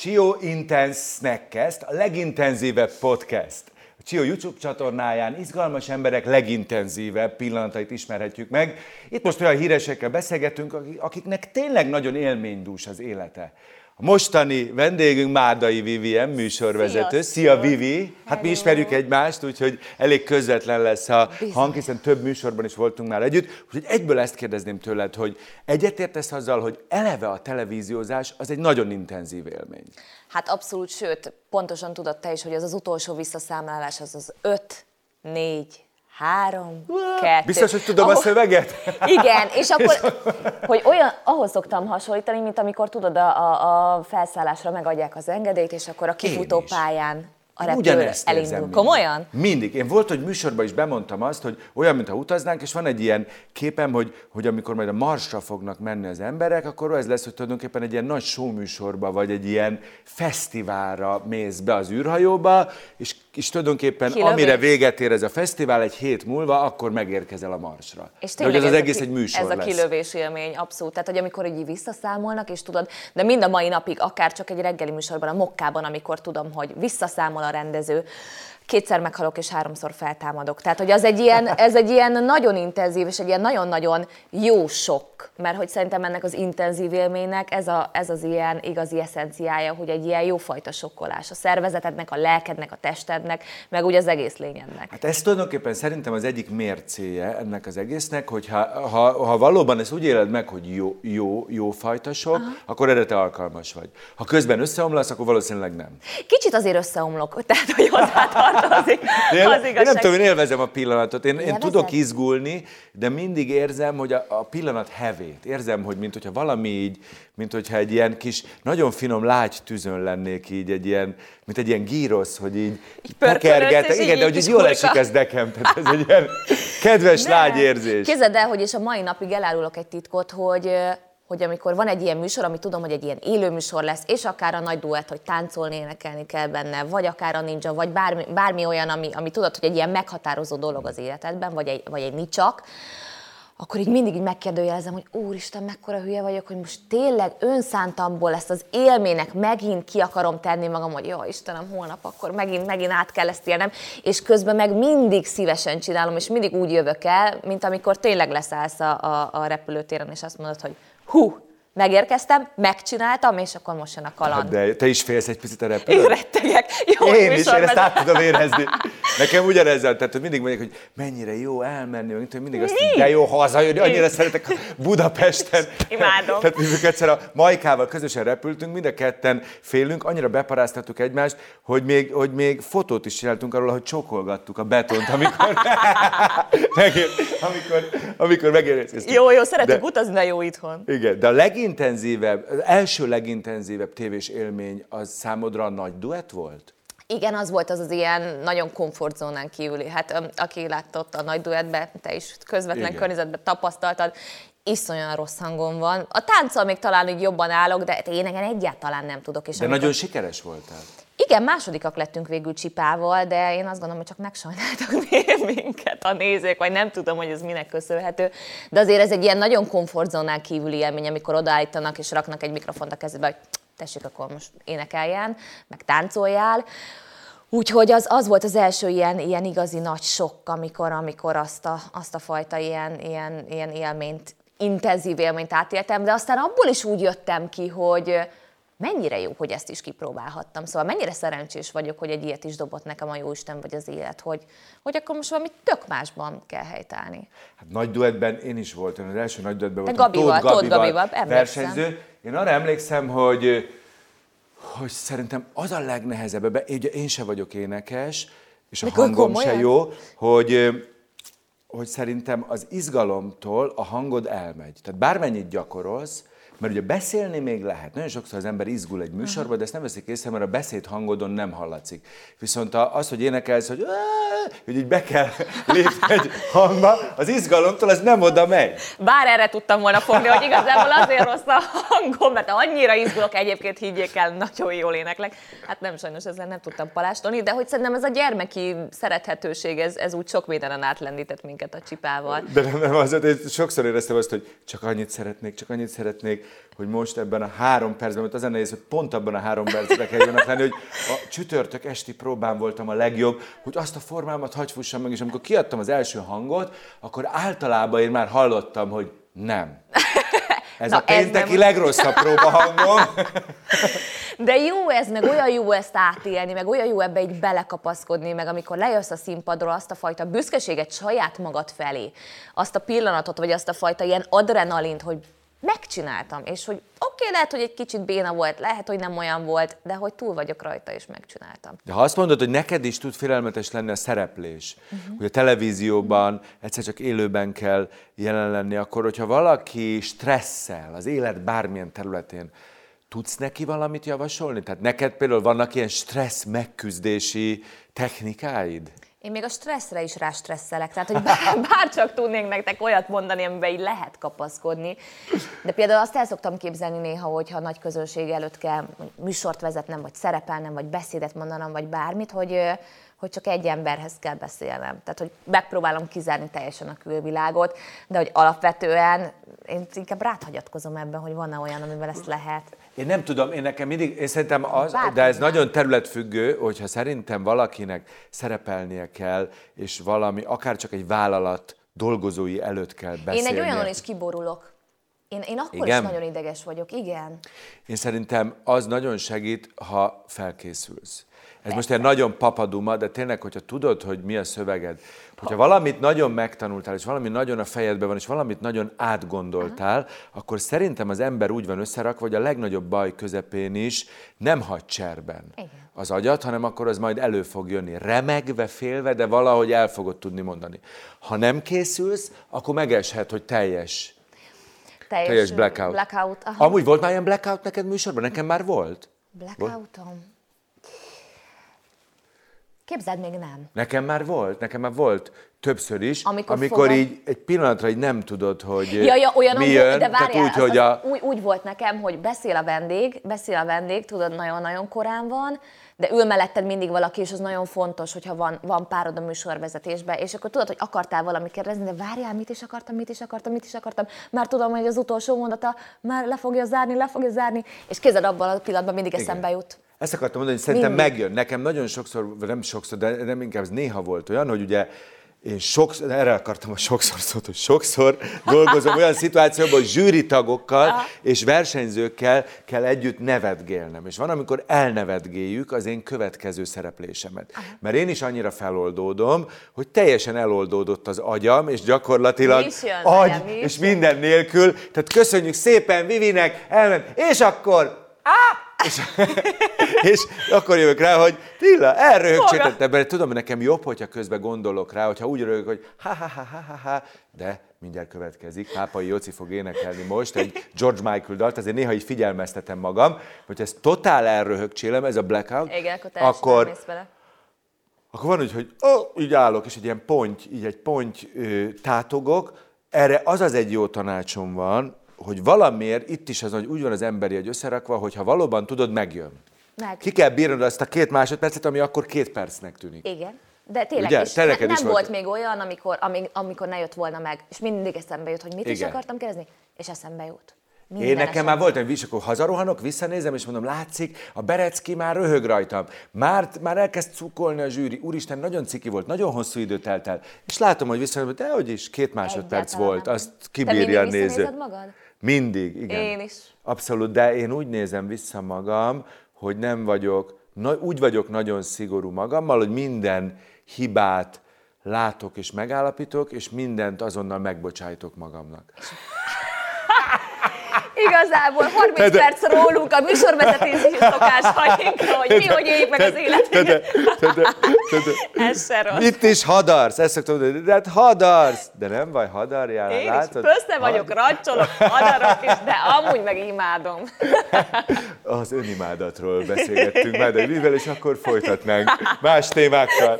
Csio Intense Snackcast, a legintenzívebb podcast. A Csio YouTube csatornáján izgalmas emberek legintenzívebb pillanatait ismerhetjük meg. Itt most olyan híresekkel beszélgetünk, akiknek tényleg nagyon élménydús az élete. A mostani vendégünk Márdai Vivien, műsorvezető. Sziasztok. Szia Vivi! Hát mi Hello. ismerjük egymást, úgyhogy elég közvetlen lesz a Bizony. hang, hiszen több műsorban is voltunk már együtt. Úgyhogy egyből ezt kérdezném tőled, hogy egyetértesz azzal, hogy eleve a televíziózás az egy nagyon intenzív élmény. Hát abszolút, sőt, pontosan tudod te is, hogy az az utolsó visszaszámlálás az az 5, 4, 3, 2. Biztos, hogy tudom a szöveget? Igen, és akkor, hogy olyan, ahhoz szoktam hasonlítani, mint amikor tudod, a, a, a felszállásra megadják az engedélyt, és akkor a kifutó pályán a repülő elindul. Komolyan? Mindig. Én volt, hogy műsorban is bemondtam azt, hogy olyan, mintha utaznánk, és van egy ilyen képem, hogy, hogy amikor majd a Marsra fognak menni az emberek, akkor ez lesz, hogy tulajdonképpen egy ilyen nagy showműsorba, vagy egy ilyen fesztiválra mész be az űrhajóba, és, és tulajdonképpen Kilövés. amire véget ér ez a fesztivál, egy hét múlva, akkor megérkezel a Marsra. És De hogy tényleg ez az egész egy műsor Ez a lesz. kilövés élmény, abszolút. Tehát, hogy amikor így visszaszámolnak, és tudod, de mind a mai napig, akár csak egy reggeli műsorban, a mokkában, amikor tudom, hogy visszaszámol a rendező, kétszer meghalok és háromszor feltámadok. Tehát, hogy az egy ilyen, ez egy ilyen nagyon intenzív, és egy ilyen nagyon-nagyon jó sok, mert hogy szerintem ennek az intenzív élménynek ez, a, ez az ilyen igazi eszenciája, hogy egy ilyen jófajta sokkolás a szervezetednek, a lelkednek, a testednek, meg úgy az egész lényednek. Hát ez tulajdonképpen szerintem az egyik mércéje ennek az egésznek, hogy ha, ha, ha valóban ezt úgy éled meg, hogy jó, jó, jó fajta sok, akkor erre te alkalmas vagy. Ha közben összeomlasz, akkor valószínűleg nem. Kicsit azért összeomlok, tehát, hogy Én, az én nem igazság. tudom, én élvezem a pillanatot. Én, én tudok izgulni, de mindig érzem, hogy a, a pillanat hevét. Érzem, hogy mint hogyha valami így, mint hogyha egy ilyen kis, nagyon finom lágy tűzön lennék így, egy ilyen, mint egy ilyen gírosz, hogy így, így és Igen, így de hogy így jól esik ez nekem. Tehát ez egy ilyen kedves lágy érzés. Képzeld el, hogy és a mai napig elárulok egy titkot, hogy hogy amikor van egy ilyen műsor, ami tudom, hogy egy ilyen élő műsor lesz, és akár a nagy duett, hogy táncolni, énekelni kell benne, vagy akár a ninja, vagy bármi, bármi olyan, ami, ami tudod, hogy egy ilyen meghatározó dolog az életedben, vagy egy, vagy egy nicsak, akkor így mindig így megkérdőjelezem, hogy úristen, mekkora hülye vagyok, hogy most tényleg önszántamból ezt az élménynek megint ki akarom tenni magam, hogy jó Istenem, holnap akkor megint, megint át kell ezt élnem, és közben meg mindig szívesen csinálom, és mindig úgy jövök el, mint amikor tényleg leszállsz a, a, a repülőtéren, és azt mondod, hogy hú, megérkeztem, megcsináltam, és akkor most jön a kaland. Hát de te is félsz egy picit a Én repülőt? rettegek. Jó, Én is, én ezt át tudom érezni. Nekem ugyanezzel, tehát hogy mindig mondják, hogy mennyire jó elmenni, tudom, mindig azt mondom, de jó hazajönni, annyira szeretek Budapesten. Imádom. Tehát mikor egyszer a Majkával közösen repültünk, mind a ketten félünk, annyira beparáztattuk egymást, hogy még, hogy még fotót is csináltunk arról, hogy csokolgattuk a betont, amikor, megér, amikor, amikor megérkeztünk. Jó, jó, szeretünk De- utazni, de jó itthon. igen, de a legintenzívebb, az első legintenzívebb tévés élmény az számodra nagy duett volt? Igen, az volt az az ilyen nagyon komfortzónán kívüli. Hát aki látta ott a nagy duettbe, te is közvetlen Igen. környezetben tapasztaltad, iszonyan rossz hangom van. A tánccal még talán így jobban állok, de éneken egyáltalán nem tudok. És De amikor- nagyon sikeres voltál. Igen, másodikak lettünk végül Csipával, de én azt gondolom, hogy csak megsajnáltak minket a nézők, vagy nem tudom, hogy ez minek köszönhető. De azért ez egy ilyen nagyon komfortzónán kívüli élmény, amikor odaállítanak és raknak egy mikrofont a kezedbe, hogy tessék, akkor most énekeljen, meg táncoljál. Úgyhogy az, az volt az első ilyen, ilyen igazi nagy sok, amikor, amikor azt, a, azt a fajta ilyen, ilyen, ilyen élményt, intenzív élményt átéltem, de aztán abból is úgy jöttem ki, hogy mennyire jó, hogy ezt is kipróbálhattam. Szóval mennyire szerencsés vagyok, hogy egy ilyet is dobott nekem a Jóisten vagy az élet, hogy, hogy akkor most valami tök másban kell helytállni. Hát nagy duettben én is voltam, az első nagy duettben voltam Gabival, Tóth Gabival, emlékszem. versenyző. Én arra emlékszem, hogy, hogy szerintem az a legnehezebb, ebbe, ugye én se vagyok énekes, és a De hangom se komolyan? jó, hogy, hogy szerintem az izgalomtól a hangod elmegy. Tehát bármennyit gyakorolsz, Mert ugye beszélni még lehet. Nagyon sokszor az ember izgul egy műsorban, de ezt nem veszik észre, mert a beszéd hangodon nem hallatszik. Viszont az, hogy énekelsz, hogy, hogy így be kell lépni egy hangba, az izgalomtól az nem oda megy. Bár erre tudtam volna fogni, hogy igazából azért rossz a hangom, mert annyira izgulok egyébként, higgyék el, nagyon jól éneklek. Hát nem sajnos ezzel nem tudtam palástolni, de hogy szerintem ez a gyermeki szerethetőség, ez, ez úgy sok mindenen átlendített minket a csipával. De nem, nem azért, én sokszor éreztem azt, hogy csak annyit szeretnék, csak annyit szeretnék, hogy most ebben a három percben, mert az a nehéz, hogy pont abban a három percben kell lenni, hogy a csütörtök esti próbán voltam a legjobb, hogy azt a formámat hagy fussam meg, és amikor kiadtam az első hangot, akkor általában én már hallottam, hogy nem. Ez Na, a pénteki ez legrosszabb próbahangom. De jó ez, meg olyan jó ezt átélni, meg olyan jó ebbe egy belekapaszkodni, meg amikor lejössz a színpadról, azt a fajta büszkeséget saját magad felé, azt a pillanatot, vagy azt a fajta ilyen adrenalint, hogy megcsináltam, és hogy oké, okay, lehet, hogy egy kicsit béna volt, lehet, hogy nem olyan volt, de hogy túl vagyok rajta, és megcsináltam. De ha azt mondod, hogy neked is tud félelmetes lenni a szereplés, uh-huh. hogy a televízióban egyszer csak élőben kell jelen lenni, akkor hogyha valaki stresszel az élet bármilyen területén, tudsz neki valamit javasolni? Tehát neked például vannak ilyen stressz megküzdési technikáid? Én még a stresszre is rástresszelek, tehát hogy bár, bár csak tudnék nektek olyat mondani, amiben így lehet kapaszkodni. De például azt el szoktam képzelni néha, hogyha nagy közönség előtt kell műsort vezetnem, vagy szerepelnem, vagy beszédet mondanom, vagy bármit, hogy, hogy csak egy emberhez kell beszélnem. Tehát, hogy megpróbálom kizárni teljesen a külvilágot, de hogy alapvetően én inkább ráthagyatkozom ebben, hogy van-e olyan, amivel ezt lehet. Én nem tudom, én nekem mindig, én szerintem az, Bárki de ez nem. nagyon területfüggő, hogyha szerintem valakinek szerepelnie kell, és valami, akár csak egy vállalat dolgozói előtt kell beszélni. Én egy olyanon is kiborulok. Én, én akkor igen? is nagyon ideges vagyok, igen. Én szerintem az nagyon segít, ha felkészülsz. Ez most egy nagyon papaduma, de tényleg, hogyha tudod, hogy mi a szöveged, hogyha valamit nagyon megtanultál, és valami nagyon a fejedben van, és valamit nagyon átgondoltál, Aha. akkor szerintem az ember úgy van összerakva, hogy a legnagyobb baj közepén is nem hagy cserben Igen. az agyat, hanem akkor az majd elő fog jönni. Remegve, félve, de valahogy el fogod tudni mondani. Ha nem készülsz, akkor megeshet, hogy teljes teljes, teljes blackout. blackout aha. Amúgy volt már ilyen blackout neked műsorban? Nekem már volt. Blackoutom? Képzeld, még nem. Nekem már volt, nekem már volt többször is, amikor, amikor fogad... így egy pillanatra így nem tudod, hogy ja, ja, olyan mi jön, de várjál, úgy, hogy a... úgy, úgy volt nekem, hogy beszél a vendég, beszél a vendég, tudod, nagyon-nagyon korán van, de ül melletted mindig valaki, és az nagyon fontos, hogyha van, van párod a műsorvezetésben, és akkor tudod, hogy akartál valamit kérdezni, de várjál, mit is akartam, mit is akartam, mit is akartam, már tudom, hogy az utolsó mondata már le fogja zárni, le fogja zárni, és kézed abban a pillanatban mindig Igen. eszembe jut. Ezt akartam mondani, hogy szerintem Mindig. megjön. Nekem nagyon sokszor, nem sokszor, de nem inkább ez néha volt olyan, hogy ugye én sokszor, erre akartam a sokszor szót, hogy sokszor dolgozom olyan szituációban, hogy zsűri tagokkal és versenyzőkkel kell együtt nevetgélnem. És van, amikor elnevetgéljük az én következő szereplésemet. Mert én is annyira feloldódom, hogy teljesen eloldódott az agyam, és gyakorlatilag jön, agy, mi és minden nélkül. Tehát köszönjük szépen Vivinek, elment, és akkor... Ah! És, és akkor jövök rá, hogy Tilla, elröhögcsétette be. Tudom, hogy nekem jobb, hogyha közben gondolok rá, hogyha úgy röhög, hogy ha ha ha ha ha ha, de mindjárt következik. Pápai Jóci fog énekelni most egy George Michael dalt, azért néha így figyelmeztetem magam, hogy ez totál elröhögcsélem, ez a blackout, Igen, akkor, akkor. Akkor van úgy, hogy oh, így állok, és egy ilyen ponty, így egy ponty ö, tátogok. Erre az az egy jó tanácsom van, hogy valamiért itt is az, hogy úgy van az emberi egy összerakva, hogy ha valóban tudod, megjön. Meg. Ki kell bírnod azt a két másodpercet, ami akkor két percnek tűnik. Igen. De tényleg Ugye? is, ne, nem is volt. volt még olyan, amikor, amíg, amikor ne jött volna meg, és mindig eszembe jut, hogy mit Igen. is akartam kérdezni, és eszembe jut. Minden Én nekem már volt egy akkor hazarohanok, visszanézem, és mondom, látszik, a Berecki már röhög rajtam. Már, már elkezd cukolni a zsűri. Úristen, nagyon ciki volt, nagyon hosszú időt telt el. És látom, hogy visszanézem, de hogy is, két másodperc Egyáltalán volt, azt kibírja a néző. magad? Mindig, igen. Én is. Abszolút, de én úgy nézem vissza magam, hogy nem vagyok, na, úgy vagyok nagyon szigorú magammal, hogy minden hibát látok és megállapítok, és mindent azonnal megbocsájtok magamnak. Igazából 30 de, de, perc rólunk a műsorvezetési szokásainkra, hogy mi, hogy éljük meg az életünket. Ez se rossz. Itt is hadarsz, ezt szoktam mondani, de hát hadarsz. De nem baj, hadarjál, Én látod? is pöszte vagyok, racsolok, hadarok is, de amúgy meg imádom. Az önimádatról beszélgettünk már, de mivel, és akkor folytatnánk más témákkal.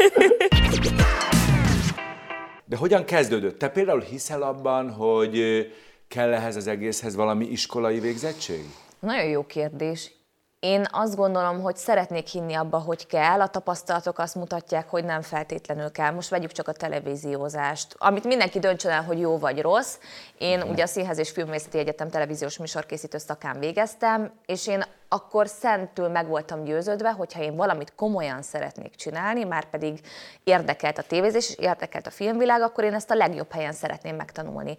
De hogyan kezdődött? Te például hiszel abban, hogy kell ehhez az egészhez valami iskolai végzettség? Nagyon jó kérdés. Én azt gondolom, hogy szeretnék hinni abba, hogy kell. A tapasztalatok azt mutatják, hogy nem feltétlenül kell. Most vegyük csak a televíziózást, amit mindenki döntsön el, hogy jó vagy rossz. Én uh-huh. ugye a Színház és Filmvészeti Egyetem televíziós műsorkészítő szakán végeztem, és én akkor szentül meg voltam győződve, hogyha én valamit komolyan szeretnék csinálni, már pedig érdekelt a tévézés, érdekelt a filmvilág, akkor én ezt a legjobb helyen szeretném megtanulni.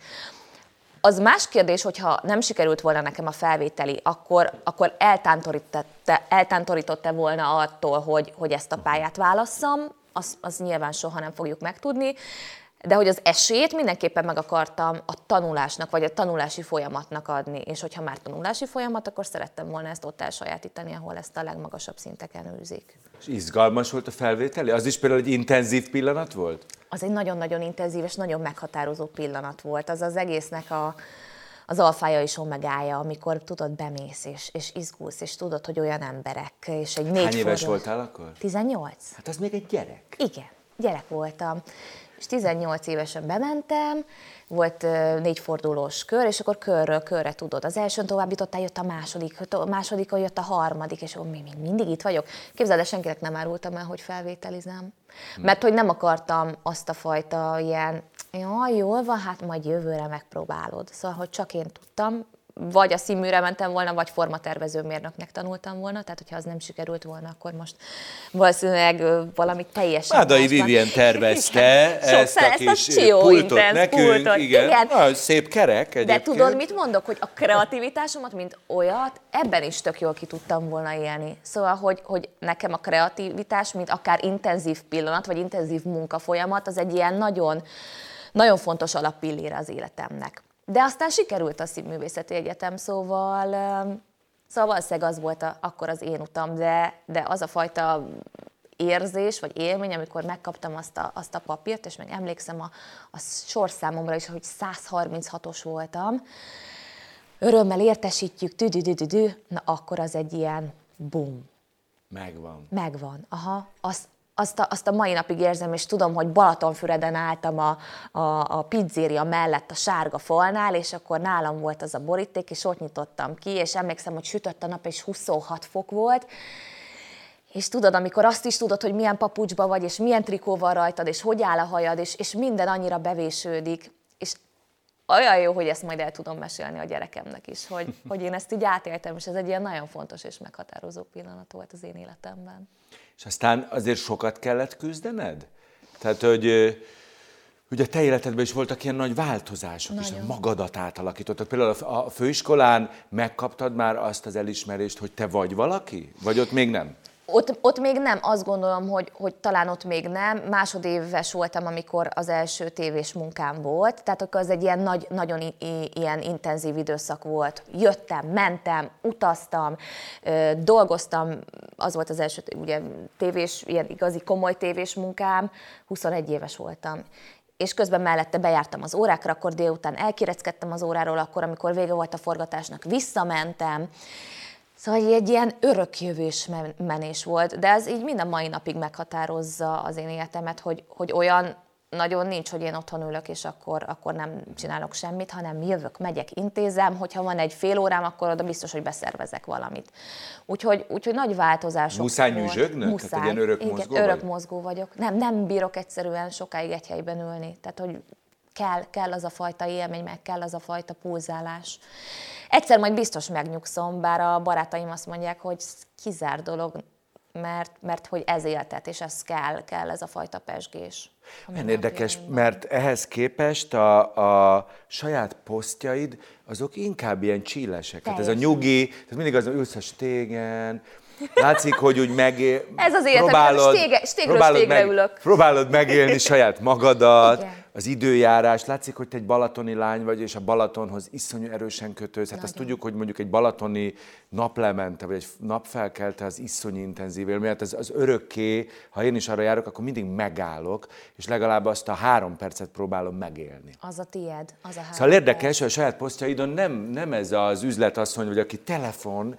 Az más kérdés, hogyha nem sikerült volna nekem a felvételi, akkor, akkor eltántorított-e volna attól, hogy, hogy ezt a pályát válasszam, az, az nyilván soha nem fogjuk megtudni, de hogy az esélyt mindenképpen meg akartam a tanulásnak, vagy a tanulási folyamatnak adni, és hogyha már tanulási folyamat, akkor szerettem volna ezt ott elsajátítani, ahol ezt a legmagasabb szinteken űzik. És izgalmas volt a felvételi? Az is például egy intenzív pillanat volt? Az egy nagyon-nagyon intenzív és nagyon meghatározó pillanat volt. Az az egésznek a, az alfája és omegája, amikor tudod, bemész és, és izgulsz, és tudod, hogy olyan emberek, és egy négy Hány éves voltál akkor? 18. Hát az még egy gyerek. Igen, gyerek voltam és 18 évesen bementem, volt négy fordulós kör, és akkor körről körre tudod. Az elsőn továbbítottál, jött a második, a másodikon jött a harmadik, és még, még mindig itt vagyok. Képzeld el, senkinek nem árultam el, hogy felvételizem. Mert hogy nem akartam azt a fajta ilyen, jaj, jól van, hát majd jövőre megpróbálod. Szóval, hogy csak én tudtam, vagy a színműre mentem volna, vagy formatervező mérnöknek tanultam volna, tehát hogyha az nem sikerült volna, akkor most valószínűleg valamit teljesen Mádai Vivien tervezte ezt a kis pultot nekünk, pultot. igen. igen. Na, szép kerek egyébként. De tudod, mit mondok, hogy a kreativitásomat, mint olyat, ebben is tök jól ki tudtam volna élni. Szóval, hogy, hogy nekem a kreativitás, mint akár intenzív pillanat, vagy intenzív munkafolyamat, az egy ilyen nagyon, nagyon fontos alappillére az életemnek. De aztán sikerült a Színművészeti Egyetem, szóval, szóval valószínűleg az volt a, akkor az én utam, de, de az a fajta érzés, vagy élmény, amikor megkaptam azt a, azt a papírt, és meg emlékszem a, a sorszámomra is, hogy 136-os voltam, örömmel értesítjük, tüdüdüdüdü, na akkor az egy ilyen bum. Megvan. Megvan, aha. Azt, azt a, azt a mai napig érzem, és tudom, hogy Balatonfüreden álltam a, a, a pizzéria mellett a sárga falnál, és akkor nálam volt az a boríték, és ott nyitottam ki, és emlékszem, hogy sütött a nap, és 26 fok volt, és tudod, amikor azt is tudod, hogy milyen papucsba vagy, és milyen trikó van rajtad, és hogy áll a hajad, és, és minden annyira bevésődik, és olyan jó, hogy ezt majd el tudom mesélni a gyerekemnek is, hogy, hogy én ezt így átéltem, és ez egy ilyen nagyon fontos és meghatározó pillanat volt az én életemben. És aztán azért sokat kellett küzdened? Tehát, hogy ugye te életedben is voltak ilyen nagy változások, Nagyon. és magadat átalakítottad. Például a főiskolán megkaptad már azt az elismerést, hogy te vagy valaki? Vagy ott még nem? Ott, ott még nem, azt gondolom, hogy, hogy talán ott még nem. Másodéves voltam, amikor az első tévés munkám volt, tehát akkor az egy ilyen nagy, nagyon i, ilyen intenzív időszak volt. Jöttem, mentem, utaztam, dolgoztam, az volt az első ugye, tévés, ilyen igazi komoly tévés munkám, 21 éves voltam. És közben mellette bejártam az órákra, akkor délután elkireckedtem az óráról, akkor, amikor vége volt a forgatásnak, visszamentem, Szóval egy ilyen örökjövős menés volt, de ez így minden mai napig meghatározza az én életemet, hogy, hogy olyan nagyon nincs, hogy én otthon ülök, és akkor, akkor nem csinálok semmit, hanem jövök, megyek, intézem, hogyha van egy fél órám, akkor oda biztos, hogy beszervezek valamit. Úgyhogy, úgyhogy nagy változások Muszáj nyüzsögnöd? Muszáj. Tehát egy örök Igen, mozgó örök vagy? mozgó vagyok. Nem, nem bírok egyszerűen sokáig egy helyben ülni. Tehát, hogy kell, kell az a fajta élmény, meg kell az a fajta pulzálás. Egyszer majd biztos megnyugszom, bár a barátaim azt mondják, hogy kizár dolog, mert, mert hogy ez életet, és ez kell, kell ez a fajta pesgés. Milyen érdekes, mert ehhez képest a, a saját posztjaid, azok inkább ilyen csílesek. Hát ez a nyugi, tehát mindig az ülsz a stégen, Látszik, hogy úgy meg... Ez az életem, próbálod, stége, stégről próbálod meg, ülök. Próbálod megélni saját magadat, Igen az időjárás, látszik, hogy te egy balatoni lány vagy, és a Balatonhoz iszonyú erősen kötőz. Hát azt tudjuk, hogy mondjuk egy balatoni naplemente, vagy egy napfelkelte az iszonyú intenzív élmény. Hát az, az örökké, ha én is arra járok, akkor mindig megállok, és legalább azt a három percet próbálom megélni. Az a tied, az a három Szóval érdekes, hogy a saját posztjaidon nem, nem ez az üzletasszony, vagy aki telefon,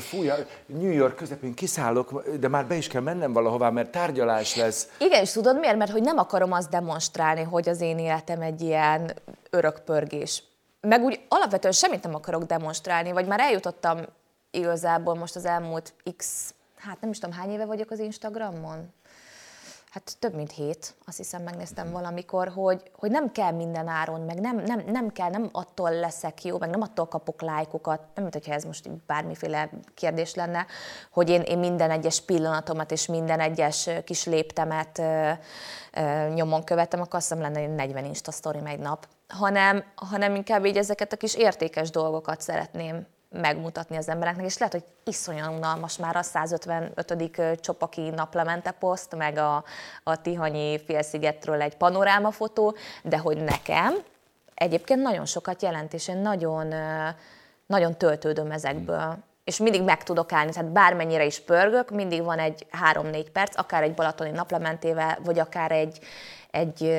fújja, New York közepén kiszállok, de már be is kell mennem valahová, mert tárgyalás lesz. Igen, és tudod miért? Mert hogy nem akarom azt demonstrálni, hogy az én életem egy ilyen örökpörgés. Meg úgy alapvetően semmit nem akarok demonstrálni, vagy már eljutottam igazából most az elmúlt x, hát nem is tudom hány éve vagyok az Instagramon, hát több mint hét, azt hiszem megnéztem valamikor, hogy, hogy nem kell minden áron, meg nem, nem, nem kell, nem attól leszek jó, meg nem attól kapok lájkokat, nem mint hogyha ez most bármiféle kérdés lenne, hogy én, én minden egyes pillanatomat és minden egyes kis léptemet ö, ö, nyomon követem, akkor azt hiszem lenne 40 Insta story egy nap, hanem, hanem inkább így ezeket a kis értékes dolgokat szeretném megmutatni az embereknek, és lehet, hogy iszonyan unalmas már a 155. csopaki naplemente poszt, meg a, a Tihanyi félszigetről egy panorámafotó, de hogy nekem egyébként nagyon sokat jelent, és én nagyon, nagyon töltődöm ezekből. És mindig meg tudok állni, tehát bármennyire is pörgök, mindig van egy 3-4 perc, akár egy balatoni naplementével, vagy akár egy, egy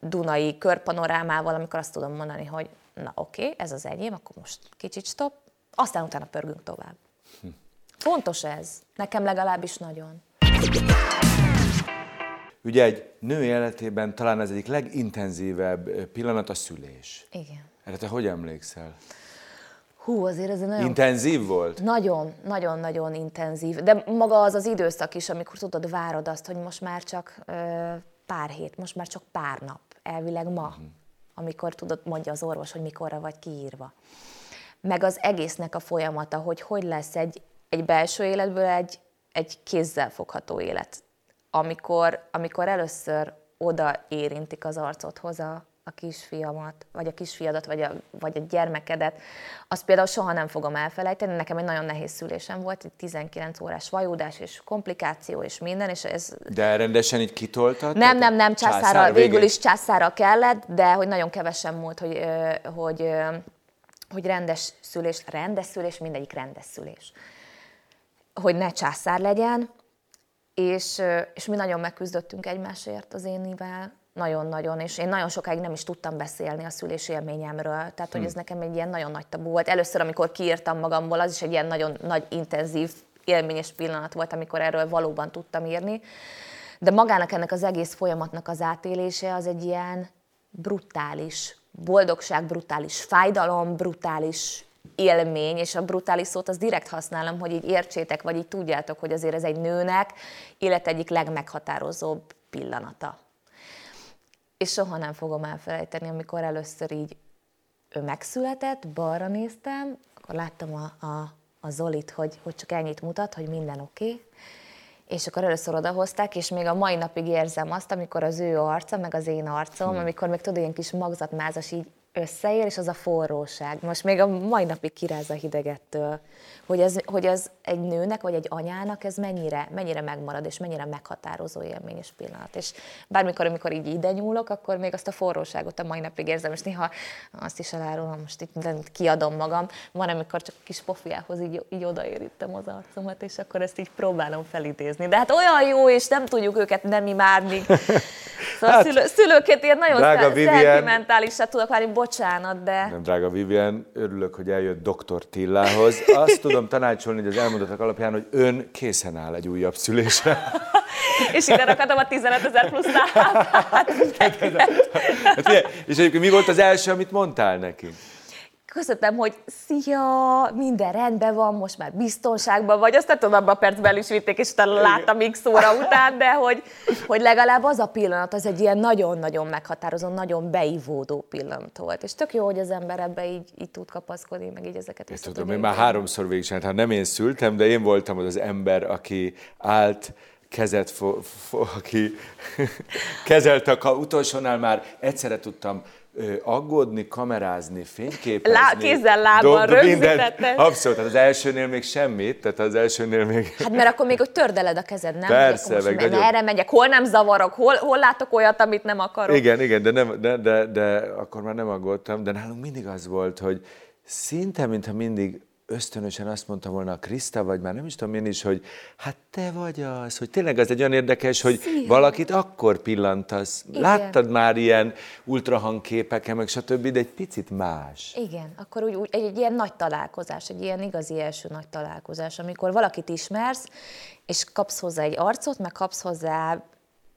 Dunai körpanorámával, amikor azt tudom mondani, hogy na oké, okay, ez az enyém, akkor most kicsit stop, aztán utána pörgünk tovább. Hm. Fontos ez, nekem legalábbis nagyon. Ugye egy nő életében talán ez egyik legintenzívebb pillanat a szülés. Igen. Erre te hogy emlékszel? Hú, azért ez egy nagyon... Intenzív volt? Nagyon, nagyon, nagyon intenzív. De maga az az időszak is, amikor tudod, várod azt, hogy most már csak ö, pár hét, most már csak pár nap, elvileg ma. Uh-huh amikor tudod, mondja az orvos, hogy mikorra vagy kiírva. Meg az egésznek a folyamata, hogy hogy lesz egy, egy belső életből egy, egy kézzel fogható élet. Amikor, amikor először oda érintik az arcodhoz a, a kisfiamat, vagy a kisfiadat, vagy a, vagy a gyermekedet, azt például soha nem fogom elfelejteni. Nekem egy nagyon nehéz szülésem volt, egy 19 órás vajúdás és komplikáció és minden, és ez... De rendesen így kitoltad? Nem, nem, nem, császára, végül is császára kellett, de hogy nagyon kevesen múlt, hogy, hogy, hogy rendes szülés, rendes szülés, mindegyik rendes szülés. Hogy ne császár legyen, és, és mi nagyon megküzdöttünk egymásért az énivel, nagyon-nagyon, és én nagyon sokáig nem is tudtam beszélni a szülés élményemről, tehát hogy hm. ez nekem egy ilyen nagyon nagy tabu volt. Először, amikor kiírtam magamból, az is egy ilyen nagyon nagy, intenzív, élményes pillanat volt, amikor erről valóban tudtam írni. De magának ennek az egész folyamatnak az átélése az egy ilyen brutális boldogság, brutális fájdalom, brutális élmény, és a brutális szót az direkt használom, hogy így értsétek, vagy így tudjátok, hogy azért ez egy nőnek élet egyik legmeghatározóbb pillanata és soha nem fogom elfelejteni, amikor először így ő megszületett, balra néztem, akkor láttam a, a, a Zolit, hogy, hogy csak ennyit mutat, hogy minden oké, okay. és akkor először odahozták, és még a mai napig érzem azt, amikor az ő arca, meg az én arcom, hmm. amikor még tudod, ilyen kis magzatmázas így összeér, és az a forróság. Most még a mai napig kiráz a hidegettől hogy ez, hogy ez egy nőnek, vagy egy anyának ez mennyire, mennyire megmarad, és mennyire meghatározó élmény és pillanat. És bármikor, amikor így ide nyúlok, akkor még azt a forróságot a mai napig érzem, és néha azt is elárulom, most itt kiadom magam. Van, amikor csak kis pofiához így, így odaérítem az arcomat, és akkor ezt így próbálom felidézni. De hát olyan jó, és nem tudjuk őket nem imádni. Szóval hát, szülő, szülőként ilyen nagyon szentimentálisat tudok várni, bocsánat, de... Nem, drága Vivian, örülök, hogy eljött doktor Tillához. Azt tudom tanácsolni, hogy az elmondottak alapján, hogy ön készen áll egy újabb szülésre. és ide rakadom a 15 ezer plusz hát, És egyébként mi volt az első, amit mondtál neki? Köszöntem, hogy szia, minden rendben van, most már biztonságban vagy, azt tudom, abban a percben is vitték, és utána láttam x óra után, de hogy, hogy legalább az a pillanat, az egy ilyen nagyon-nagyon meghatározó, nagyon beivódó pillanat volt. És tök jó, hogy az ember ebbe így, így tud kapaszkodni, meg így ezeket is tudom, én már háromszor végig hát nem én szültem, de én voltam az az ember, aki állt, kezet, fo, fo, aki kezelte a utolsónál már egyszerre tudtam aggódni, kamerázni, fényképezni. Lá, kézzel, lábbal rögzítette. Abszolút, tehát az elsőnél még semmit, tehát az elsőnél még... Hát mert akkor még hogy tördeled a kezed, nem? Persze, meg nagyon... Erre megyek, hol nem zavarok, hol, hol látok olyat, amit nem akarok. Igen, igen, de, nem, de, de, de akkor már nem aggódtam, de nálunk mindig az volt, hogy szinte, mintha mindig ösztönösen azt mondta volna a Kriszta, vagy már nem is tudom én is, hogy hát te vagy az, hogy tényleg az egy olyan érdekes, hogy Szia. valakit akkor pillantasz. Igen. Láttad már ilyen ultrahangképeken, meg stb., de egy picit más. Igen, akkor úgy, úgy egy, egy ilyen nagy találkozás, egy ilyen igazi első nagy találkozás, amikor valakit ismersz, és kapsz hozzá egy arcot, meg kapsz hozzá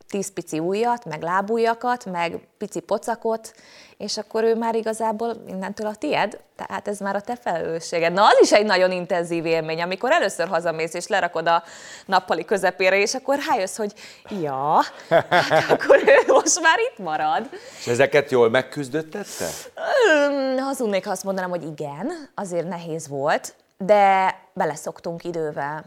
tíz pici ujjat, meg lábújakat, meg pici pocakot, és akkor ő már igazából innentől a tied, tehát ez már a te felelősséged. Na, az is egy nagyon intenzív élmény, amikor először hazamész, és lerakod a nappali közepére, és akkor rájössz, hogy ja, hát akkor ő most már itt marad. És ezeket jól megküzdöttette? Hazudnék, ha azt mondanám, hogy igen, azért nehéz volt, de beleszoktunk idővel.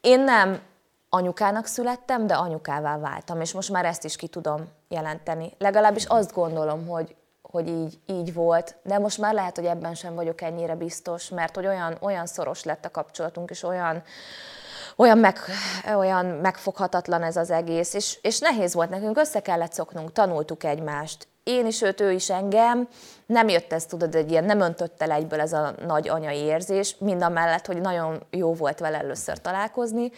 Én nem anyukának születtem, de anyukává váltam, és most már ezt is ki tudom jelenteni. Legalábbis azt gondolom, hogy, hogy így, így volt, de most már lehet, hogy ebben sem vagyok ennyire biztos, mert hogy olyan, olyan szoros lett a kapcsolatunk, és olyan, olyan, meg, olyan megfoghatatlan ez az egész, és, és nehéz volt nekünk, össze kellett szoknunk, tanultuk egymást. Én is őt, ő is engem. Nem jött ez, tudod, egy ilyen, nem öntött el egyből ez a nagy anyai érzés, mind a mellett, hogy nagyon jó volt vele először találkozni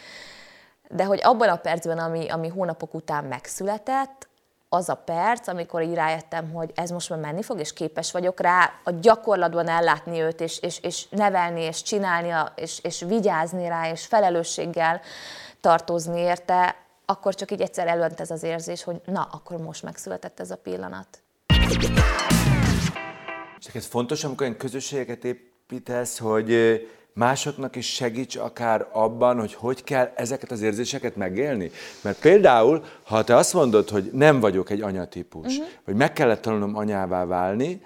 de hogy abban a percben, ami, ami hónapok után megszületett, az a perc, amikor így rájöttem, hogy ez most már menni fog, és képes vagyok rá a gyakorlatban ellátni őt, és, és, és nevelni, és csinálni, és, és vigyázni rá, és felelősséggel tartozni érte, akkor csak így egyszer előnt ez az érzés, hogy na, akkor most megszületett ez a pillanat. És ez fontos, amikor egy közösségeket építesz, hogy másoknak is segíts akár abban, hogy hogy kell ezeket az érzéseket megélni. Mert például, ha te azt mondod, hogy nem vagyok egy anyatípus, uh-huh. vagy meg kellett tanulnom anyává válni,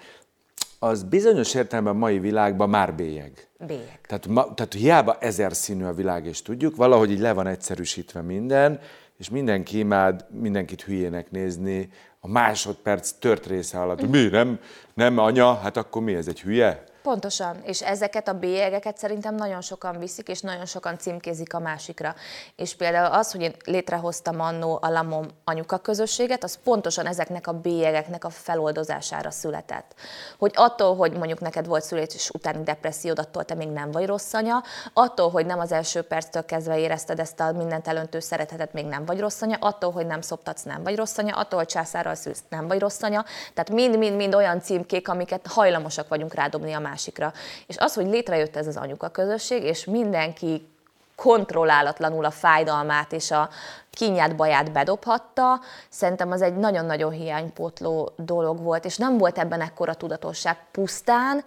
az bizonyos értelemben a mai világban már bélyeg. Bélyeg. Tehát, ma, tehát hiába ezer színű a világ, és tudjuk, valahogy így le van egyszerűsítve minden, és mindenki imád mindenkit hülyének nézni a másodperc tört része alatt. Uh-huh. Mi, nem, nem anya? Hát akkor mi, ez egy hülye? Pontosan, és ezeket a bélyegeket szerintem nagyon sokan viszik, és nagyon sokan címkézik a másikra. És például az, hogy én létrehoztam annó a Lamom anyuka közösséget, az pontosan ezeknek a bélyegeknek a feloldozására született. Hogy attól, hogy mondjuk neked volt születés utáni depressziód, attól te még nem vagy rossz anya, attól, hogy nem az első perctől kezdve érezted ezt a mindent elöntő szeretetet, még nem vagy rossz anya, attól, hogy nem szoptatsz, nem vagy rossz anya, attól, hogy császárral szülsz, nem vagy rossz anya. Tehát mind-mind-mind olyan címkék, amiket hajlamosak vagyunk rádobni a másikra. És az, hogy létrejött ez az anyuka közösség, és mindenki kontrollálatlanul a fájdalmát és a kínját, baját bedobhatta, szerintem az egy nagyon-nagyon hiánypótló dolog volt, és nem volt ebben ekkora tudatosság pusztán,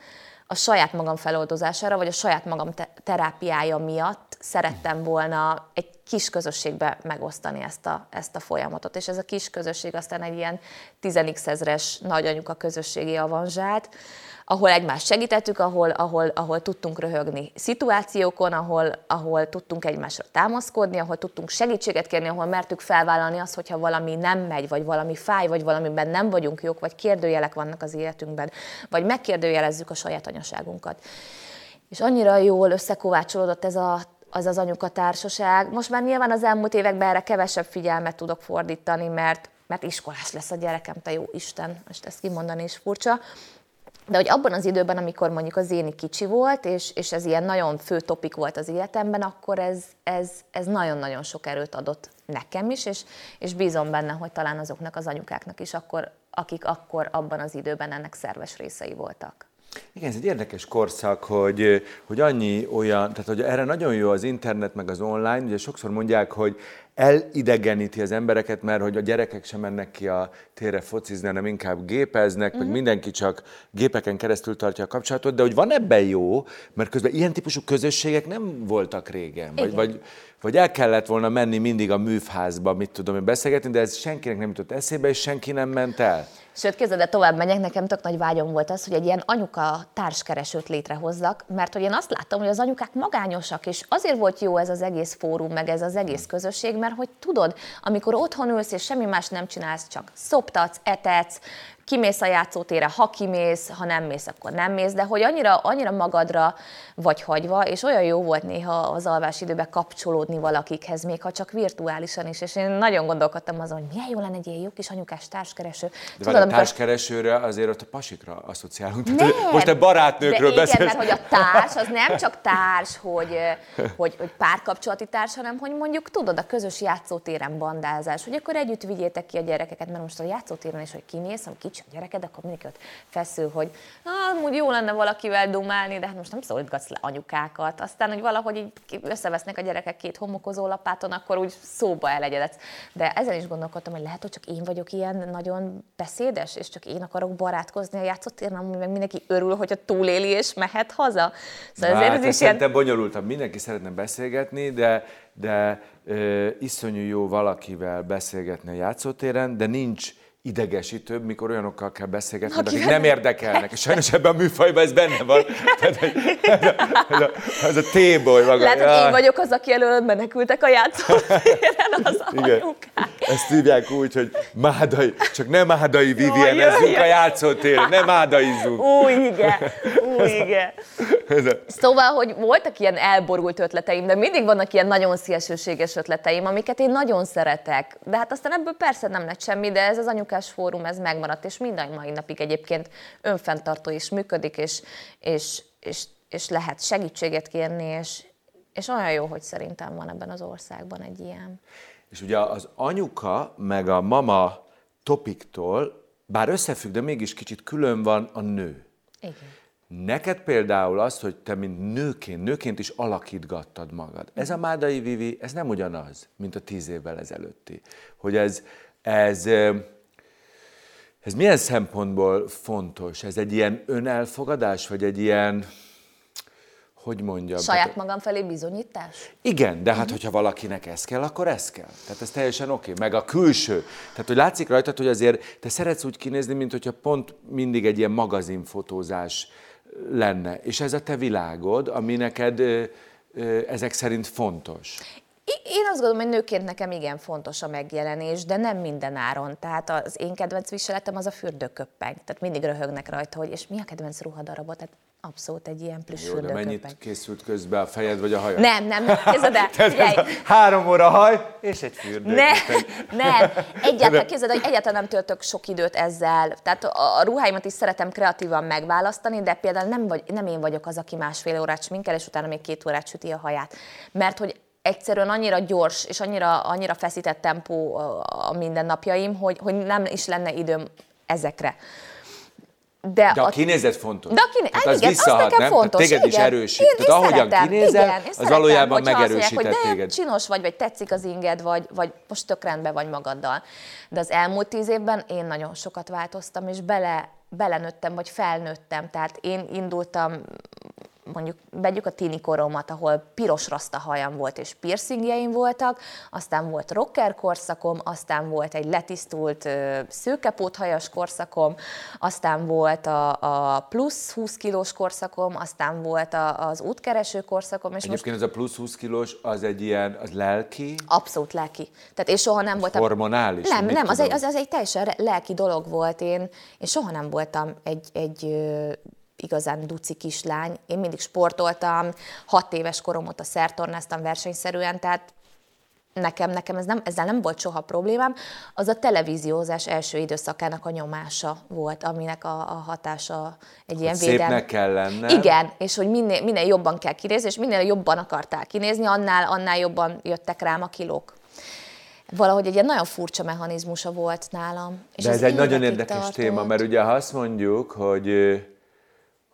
a saját magam feloldozására, vagy a saját magam terápiája miatt szerettem volna egy kis közösségbe megosztani ezt a, ezt a folyamatot. És ez a kis közösség aztán egy ilyen 10 ezres nagyanyuka közösségi avanzsált, ahol egymást segítettük, ahol, ahol, ahol tudtunk röhögni szituációkon, ahol, ahol tudtunk egymásra támaszkodni, ahol tudtunk segítséget kérni, ahol mertük felvállalni azt, hogyha valami nem megy, vagy valami fáj, vagy valamiben nem vagyunk jók, vagy kérdőjelek vannak az életünkben, vagy megkérdőjelezzük a saját anyaságunkat. És annyira jól összekovácsolódott ez a az az anyuka társaság. Most már nyilván az elmúlt években erre kevesebb figyelmet tudok fordítani, mert, mert iskolás lesz a gyerekem, te jó Isten, most ezt kimondani is furcsa. De hogy abban az időben, amikor mondjuk az Zéni kicsi volt, és, és ez ilyen nagyon fő topik volt az életemben, akkor ez, ez, ez nagyon-nagyon sok erőt adott nekem is, és, és bízom benne, hogy talán azoknak az anyukáknak is, akkor, akik akkor abban az időben ennek szerves részei voltak. Igen, ez egy érdekes korszak, hogy, hogy annyi olyan, tehát hogy erre nagyon jó az internet meg az online, ugye sokszor mondják, hogy elidegeníti az embereket, mert hogy a gyerekek sem mennek ki a térre focizni, hanem inkább gépeznek, uh-huh. meg mhm. mindenki csak gépeken keresztül tartja a kapcsolatot, de hogy van ebben jó, mert közben ilyen típusú közösségek nem voltak régen, vagy, vagy, vagy el kellett volna menni mindig a műfházba, mit tudom én beszélgetni, de ez senkinek nem jutott eszébe, és senki nem ment el. Sőt, képzeld, de tovább megyek, nekem tök nagy vágyom volt az, hogy egy ilyen anyuka társkeresőt létrehozzak, mert hogy én azt látom, hogy az anyukák magányosak, és azért volt jó ez az egész fórum, meg ez az egész közösség, mert hogy tudod, amikor otthon ülsz, és semmi más nem csinálsz, csak szoptatsz, etetsz, kimész a játszótére, ha kimész, ha nem mész, akkor nem mész, de hogy annyira, annyira magadra vagy hagyva, és olyan jó volt néha az alvás időben kapcsolódni valakikhez, még ha csak virtuálisan is, és én nagyon gondolkodtam azon, hogy milyen jó lenne egy ilyen jó kis anyukás társkereső. De Tudod, a amikor... társkeresőre azért ott a pasikra asszociálunk. Nem, most a barátnőkről beszélsz. Igen, mert hogy a társ az nem csak társ, hogy, hogy, hogy párkapcsolati társ, hanem hogy mondjuk tudod, a közös játszótéren bandázás, hogy akkor együtt vigyétek ki a gyerekeket, mert most a játszótéren is, hogy kimész, ha kicsi a gyereked, akkor mindenki ott feszül, hogy ah, úgy jó lenne valakivel dumálni, de hát most nem szólítgatsz le anyukákat. Aztán, hogy valahogy így összevesznek a gyerekek két homokozó lapáton, akkor úgy szóba elegyedetsz. De ezen is gondolkodtam, hogy lehet, hogy csak én vagyok ilyen nagyon beszédes, és csak én akarok barátkozni a játszótéren, meg mindenki örül, hogyha túléli és mehet haza. Szóval hát, ez is ilyen... bonyolultabb. Mindenki szeretne beszélgetni, de, de ö, iszonyú jó valakivel beszélgetni a játszótéren, de nincs idegesítőbb, mikor olyanokkal kell beszélgetni, Aki akik nem érdekelnek. És sajnos ebben a műfajban ez benne van. Tehát, ez, a, ez, a, ez a téboly maga. Lehet, hogy én vagyok az, aki előtt menekültek a játszótéren, az Igen. anyukák. Ezt hívják úgy, hogy mádai, csak nem mádai Vivienezzünk a játszótéren, nem mádaizzunk. Új, igen. Új, igen. Szóval, hogy voltak ilyen elborult ötleteim, de mindig vannak ilyen nagyon szélsőséges ötleteim, amiket én nagyon szeretek. De hát aztán ebből persze nem lett semmi, de ez az anyukás munkás fórum ez megmaradt, és minden mai napig egyébként önfenntartó is működik, és, és, és, és lehet segítséget kérni, és, és olyan jó, hogy szerintem van ebben az országban egy ilyen. És ugye az anyuka meg a mama topiktól, bár összefügg, de mégis kicsit külön van a nő. Igen. Neked például az, hogy te mint nőként, nőként is alakítgattad magad. Ez a Mádai Vivi, ez nem ugyanaz, mint a tíz évvel ezelőtti. Hogy ez, ez ez milyen szempontból fontos? Ez egy ilyen önelfogadás, vagy egy ilyen, hogy mondjam? Saját tehát, magam felé bizonyítás? Igen, de hát, uh-huh. hogyha valakinek ez kell, akkor ez kell. Tehát ez teljesen oké. Okay. Meg a külső. Tehát, hogy látszik rajtad, hogy azért te szeretsz úgy kinézni, mint hogyha pont mindig egy ilyen magazinfotózás lenne. És ez a te világod, ami neked ezek szerint fontos. Én azt gondolom, hogy nőként nekem igen fontos a megjelenés, de nem minden áron. Tehát az én kedvenc viseletem az a fürdőköppeng. Tehát mindig röhögnek rajta, hogy és mi a kedvenc ruhadarabot? Tehát abszolút egy ilyen plusz Jó, de mennyit készült közben a fejed vagy a hajad? Nem, nem, képzeld el. három óra haj és egy fürdő. Nem, nem. Egyáltalán, képzeld, hogy egyáltalán nem töltök sok időt ezzel. Tehát a ruháimat is szeretem kreatívan megválasztani, de például nem, vagy, nem én vagyok az, aki másfél órát sminkel, és utána még két órát süti a haját. Mert hogy egyszerűen annyira gyors és annyira, annyira feszített tempó a mindennapjaim, hogy, hogy nem is lenne időm ezekre. De, de a, a kinézet fontos. De a kiné... hát igen, visszahat, az nekem nem? fontos. téged igen. is erősít. Én, Tehát én ahogyan kinézel, igen, az valójában megerősített mondják, hogy téged. csinos vagy, vagy tetszik az inged, vagy, vagy most tök rendben vagy magaddal. De az elmúlt tíz évben én nagyon sokat változtam, és bele, belenőttem, vagy felnőttem. Tehát én indultam mondjuk vegyük a tini koromat, ahol piros rasta hajam volt és piercingjeim voltak, aztán volt rocker korszakom, aztán volt egy letisztult szőkepóthajas korszakom, aztán volt a, a plusz 20 kilós korszakom, aztán volt a, az útkereső korszakom. És Egyébként most... ez a plusz 20 kilós, az egy ilyen, az lelki? Abszolút lelki. Tehát én soha nem voltam... Hormonális? Nem, nem, az egy, az, az egy teljesen lelki dolog volt. Én, én soha nem voltam egy, egy igazán duci kislány. Én mindig sportoltam, hat éves korom óta szertornáztam versenyszerűen, tehát nekem, nekem ez nem, ezzel nem volt soha problémám. Az a televíziózás első időszakának a nyomása volt, aminek a, a hatása egy ilyen védelem. Szépnek kell lenne. Igen, és hogy minél, minél jobban kell kinézni, és minél jobban akartál kinézni, annál, annál jobban jöttek rám a kilók. Valahogy egy ilyen nagyon furcsa mechanizmusa volt nálam. És De ez, ez egy nagyon érdekes tartott. téma, mert ugye ha azt mondjuk, hogy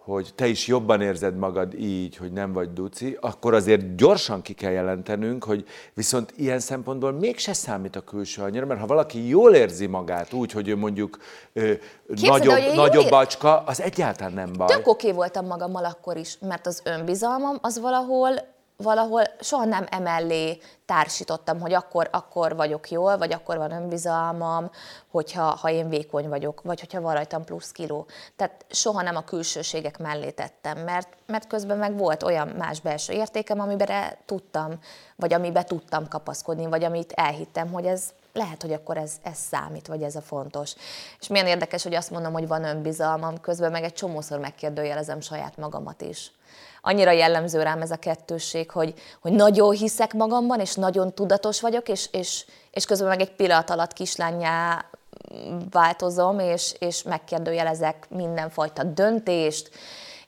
hogy te is jobban érzed magad így, hogy nem vagy duci, akkor azért gyorsan ki kell jelentenünk, hogy viszont ilyen szempontból mégse számít a külső annyira, mert ha valaki jól érzi magát úgy, hogy ő mondjuk ö, nagyobb, nagyobb bacska, az egyáltalán nem baj. Tök oké voltam magammal akkor is, mert az önbizalmam az valahol valahol soha nem emellé társítottam, hogy akkor, akkor vagyok jól, vagy akkor van önbizalmam, hogyha ha én vékony vagyok, vagy hogyha van rajtam plusz kiló. Tehát soha nem a külsőségek mellé tettem, mert, mert közben meg volt olyan más belső értékem, amiben tudtam, vagy amiben tudtam kapaszkodni, vagy amit elhittem, hogy ez, lehet, hogy akkor ez, ez számít, vagy ez a fontos. És milyen érdekes, hogy azt mondom, hogy van önbizalmam, közben meg egy csomószor megkérdőjelezem saját magamat is. Annyira jellemző rám ez a kettősség, hogy, hogy nagyon hiszek magamban, és nagyon tudatos vagyok, és, és, és közben meg egy pillanat alatt kislányá változom, és, és megkérdőjelezek mindenfajta döntést,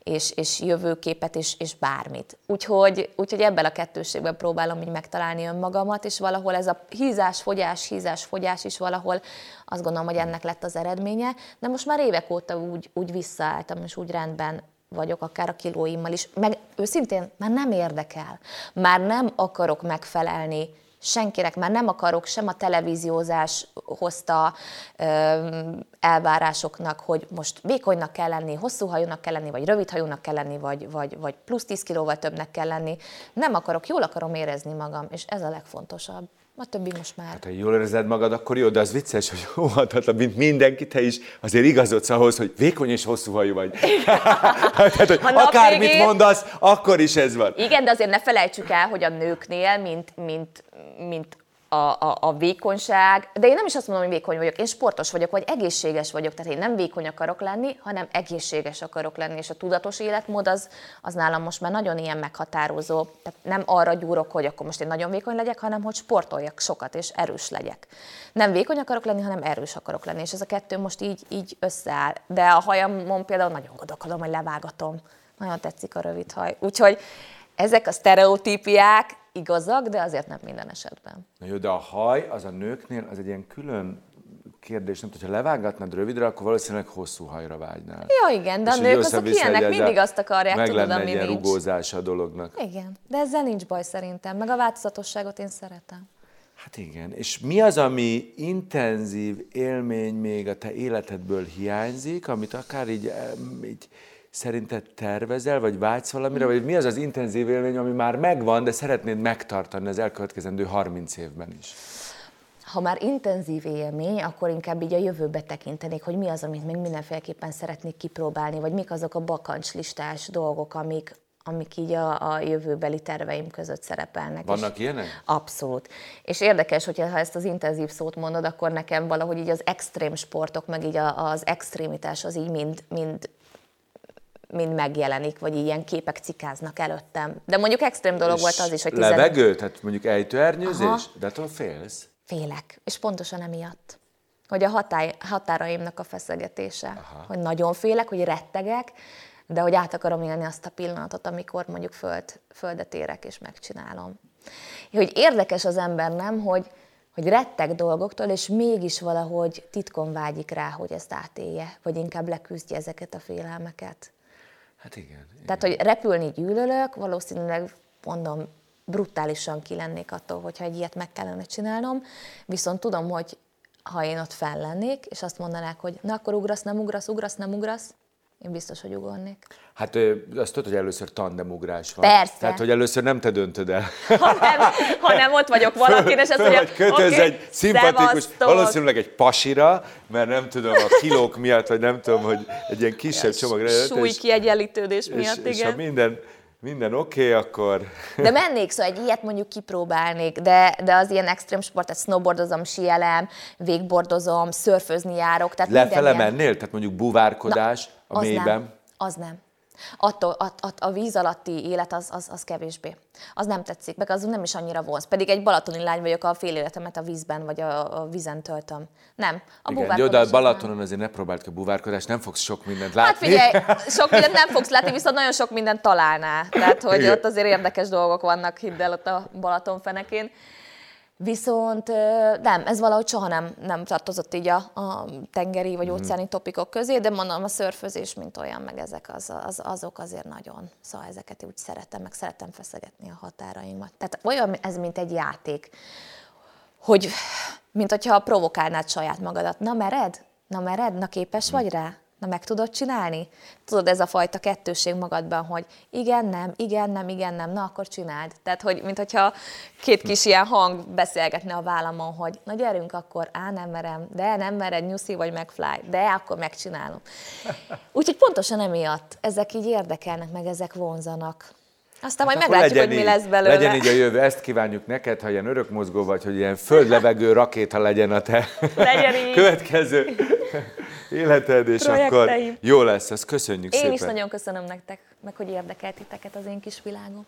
és, és jövőképet, és, és bármit. Úgyhogy, úgyhogy ebben a kettőségben próbálom így megtalálni önmagamat, és valahol ez a hízás, fogyás, hízás, fogyás is valahol azt gondolom, hogy ennek lett az eredménye, de most már évek óta úgy, úgy visszaálltam, és úgy rendben vagyok, akár a kilóimmal is, meg őszintén már nem érdekel. Már nem akarok megfelelni senkinek, már nem akarok sem a televíziózás hozta ö, elvárásoknak, hogy most vékonynak kell lenni, hosszú hajúnak kell lenni, vagy rövid hajúnak kell lenni, vagy, vagy, vagy plusz 10 kilóval többnek kell lenni. Nem akarok, jól akarom érezni magam, és ez a legfontosabb. A többi most már. Hát, ha jól érzed magad, akkor jó, de az vicces, hogy óhatatlan, mint mindenki, te is azért igazodsz ahhoz, hogy vékony és hosszú hajú vagy. Tehát, hogy akármit végén... mondasz, akkor is ez van. Igen, de azért ne felejtsük el, hogy a nőknél, mint, mint, mint a, a, a vékonyság, de én nem is azt mondom, hogy vékony vagyok, én sportos vagyok, vagy egészséges vagyok, tehát én nem vékony akarok lenni, hanem egészséges akarok lenni, és a tudatos életmód az, az nálam most már nagyon ilyen meghatározó, tehát nem arra gyúrok, hogy akkor most én nagyon vékony legyek, hanem hogy sportoljak sokat, és erős legyek. Nem vékony akarok lenni, hanem erős akarok lenni, és ez a kettő most így, így összeáll. De a hajamon például nagyon gondolkodom, hogy levágatom. Nagyon tetszik a rövid haj. Úgyhogy ezek a sztereotípiák, igazak, de azért nem minden esetben. Na jó, de a haj az a nőknél az egy ilyen külön kérdés, nem tudom, ha levágatnád rövidre, akkor valószínűleg hosszú hajra vágynál. Ja, igen, de És a nők azok ilyenek mindig azt akarják, meg tudod, ami ilyen nincs. rugózása a dolognak. Igen, de ezzel nincs baj szerintem, meg a változatosságot én szeretem. Hát igen, és mi az, ami intenzív élmény még a te életedből hiányzik, amit akár így, így szerinted tervezel, vagy vágysz valamire, vagy mi az az intenzív élmény, ami már megvan, de szeretnéd megtartani az elkövetkezendő 30 évben is? Ha már intenzív élmény, akkor inkább így a jövőbe tekintenék, hogy mi az, amit még mindenféleképpen szeretnék kipróbálni, vagy mik azok a bakancslistás dolgok, amik, amik így a, a jövőbeli terveim között szerepelnek. Vannak és ilyenek? Abszolút. És érdekes, hogyha ha ezt az intenzív szót mondod, akkor nekem valahogy így az extrém sportok, meg így az extrémitás az így mind, mind mind megjelenik, vagy ilyen képek cikáznak előttem. De mondjuk extrém dolog és volt az is, hogy... Tizen... Levegő? Tehát mondjuk ejtőernyőzés? Aha. De attól félsz? Félek. És pontosan emiatt. Hogy a hatály, határaimnak a feszegetése. Aha. Hogy nagyon félek, hogy rettegek, de hogy át akarom élni azt a pillanatot, amikor mondjuk föld, földet érek és megcsinálom. Hogy érdekes az ember, nem, hogy, hogy retteg dolgoktól, és mégis valahogy titkon vágyik rá, hogy ezt átélje, vagy inkább leküzdje ezeket a félelmeket. Hát igen, igen. Tehát, hogy repülni gyűlölök, valószínűleg mondom, brutálisan ki lennék attól, hogyha egy ilyet meg kellene csinálnom, viszont tudom, hogy ha én ott fel lennék, és azt mondanák, hogy na akkor ugrasz, nem ugrasz, ugrasz, nem ugrasz, én biztos, hogy ugornék. Hát azt tudod, hogy először tandemugrás van. Persze. Tehát, hogy először nem te döntöd el. Hanem, hanem ott vagyok valakinek, és azt mondja, hogy kötöz okay, egy szimpatikus, szevasztok. valószínűleg egy pasira, mert nem tudom, a kilók miatt, vagy nem tudom, hogy egy ilyen kisebb csomag. Súly kiegyenlítődés miatt, és, igen. És minden, minden oké, okay, akkor... De mennék, szóval egy ilyet mondjuk kipróbálnék, de, de az ilyen extrém sport, tehát snowboardozom, sielem, végbordozom, szörfözni járok. Tehát Lefele mennél? Tehát mondjuk buvárkodás Na, a mélyben? Nem, az nem. Attól, a, a, a víz alatti élet az, az, az kevésbé. Az nem tetszik, meg az nem is annyira vonz. Pedig egy balatoni lány vagyok, a fél életemet a vízben vagy a, a vízen töltöm. Nem, a Igen, jó, de a Balatonon azért ne próbáld ki a buvárkodást, nem fogsz sok mindent látni. Hát figyelj, sok mindent nem fogsz látni, viszont nagyon sok mindent találnál. Tehát, hogy Igen. ott azért érdekes dolgok vannak, hidd el ott a Balaton fenekén. Viszont nem, ez valahogy soha nem, nem tartozott így a, a tengeri vagy mhm. óceáni topikok közé, de mondom, a szörfözés, mint olyan, meg ezek az, az, azok azért nagyon. Szóval ezeket úgy szeretem, meg szeretem feszegetni a határaimat. Tehát olyan ez, mint egy játék, hogy mint hogyha provokálnád saját magadat. Na mered? Na mered? Na képes vagy rá? Na meg tudod csinálni? Tudod, ez a fajta kettőség magadban, hogy igen, nem, igen, nem, igen, nem, na akkor csináld. Tehát, hogy mint hogyha két kis ilyen hang beszélgetne a vállamon, hogy na gyerünk akkor, á, nem merem, de nem mered, nyuszi vagy megfly, de akkor megcsinálom. Úgyhogy pontosan emiatt ezek így érdekelnek, meg ezek vonzanak. Aztán majd Hát akkor meglátjuk, hogy mi így, lesz belőle. Legyen így a jövő, ezt kívánjuk neked, ha ilyen örökmozgó vagy, hogy ilyen földlevegő rakéta legyen a te Legyen így. következő életed, és akkor jó lesz, ezt köszönjük Én szépen. is nagyon köszönöm nektek, meg hogy érdekelt titeket az én kis világom.